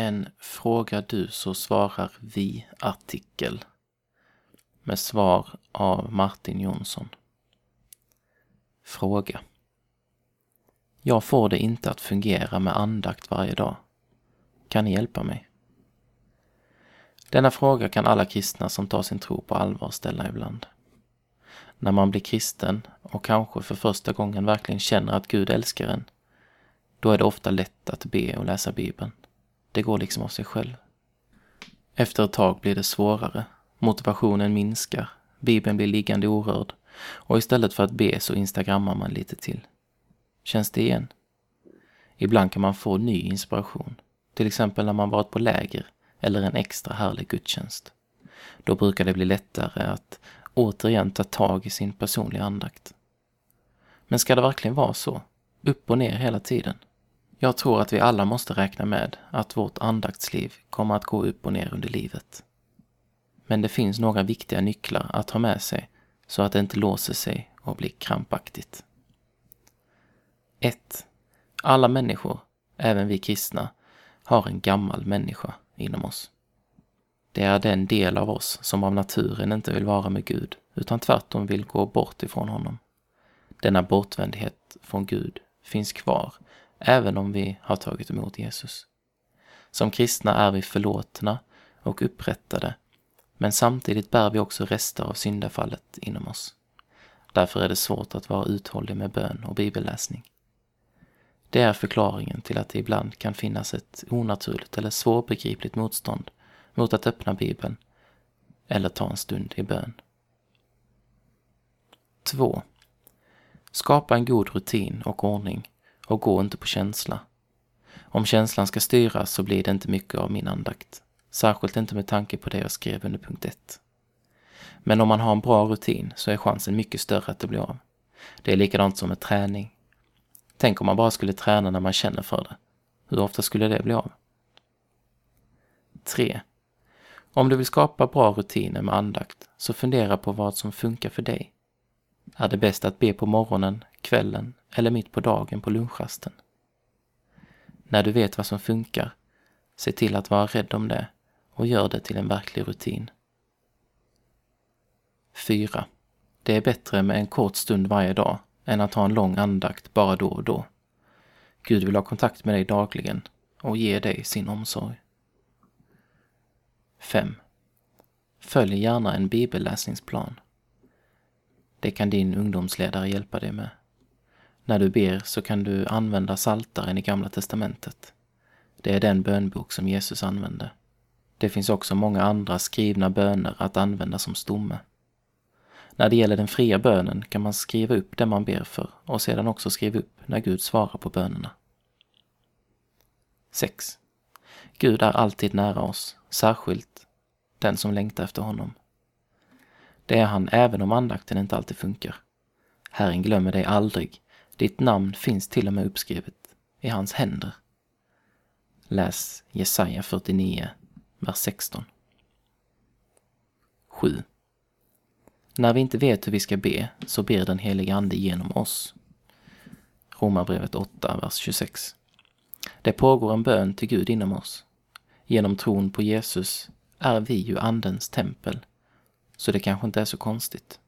En Fråga du så svarar vi-artikel med svar av Martin Jonsson. Fråga. Jag får det inte att fungera med andakt varje dag. Kan ni hjälpa mig? Denna fråga kan alla kristna som tar sin tro på allvar ställa ibland. När man blir kristen och kanske för första gången verkligen känner att Gud älskar en, då är det ofta lätt att be och läsa Bibeln. Det går liksom av sig själv. Efter ett tag blir det svårare. Motivationen minskar. Bibeln blir liggande orörd. Och istället för att be så instagrammar man lite till. Känns det igen? Ibland kan man få ny inspiration. Till exempel när man varit på läger eller en extra härlig gudstjänst. Då brukar det bli lättare att återigen ta tag i sin personliga andakt. Men ska det verkligen vara så? Upp och ner hela tiden? Jag tror att vi alla måste räkna med att vårt andaktsliv kommer att gå upp och ner under livet. Men det finns några viktiga nycklar att ha med sig så att det inte låser sig och blir krampaktigt. 1. Alla människor, även vi kristna, har en gammal människa inom oss. Det är den del av oss som av naturen inte vill vara med Gud, utan tvärtom vill gå bort ifrån honom. Denna bortvändhet från Gud finns kvar även om vi har tagit emot Jesus. Som kristna är vi förlåtna och upprättade, men samtidigt bär vi också rester av syndafallet inom oss. Därför är det svårt att vara uthållig med bön och bibelläsning. Det är förklaringen till att det ibland kan finnas ett onaturligt eller svårbegripligt motstånd mot att öppna Bibeln eller ta en stund i bön. 2. Skapa en god rutin och ordning och gå inte på känsla. Om känslan ska styras så blir det inte mycket av min andakt. Särskilt inte med tanke på det jag skrev under punkt 1. Men om man har en bra rutin så är chansen mycket större att det blir av. Det är likadant som med träning. Tänk om man bara skulle träna när man känner för det. Hur ofta skulle det bli av? 3. Om du vill skapa bra rutiner med andakt, så fundera på vad som funkar för dig. Är det bäst att be på morgonen, kvällen eller mitt på dagen på lunchrasten? När du vet vad som funkar, se till att vara rädd om det och gör det till en verklig rutin. 4. Det är bättre med en kort stund varje dag än att ha en lång andakt bara då och då. Gud vill ha kontakt med dig dagligen och ge dig sin omsorg. 5. Följ gärna en bibelläsningsplan. Det kan din ungdomsledare hjälpa dig med. När du ber så kan du använda Saltaren i Gamla Testamentet. Det är den bönbok som Jesus använde. Det finns också många andra skrivna böner att använda som stomme. När det gäller den fria bönen kan man skriva upp det man ber för och sedan också skriva upp när Gud svarar på bönerna. 6. Gud är alltid nära oss, särskilt den som längtar efter honom. Det är han även om andakten inte alltid funkar. Herren glömmer dig aldrig. Ditt namn finns till och med uppskrivet i hans händer. Läs Jesaja 49, vers 16. 7. När vi inte vet hur vi ska be så ber den helige Ande genom oss. Romarbrevet 8, vers 26. Det pågår en bön till Gud inom oss. Genom tron på Jesus är vi ju Andens tempel, så det kanske inte är så konstigt.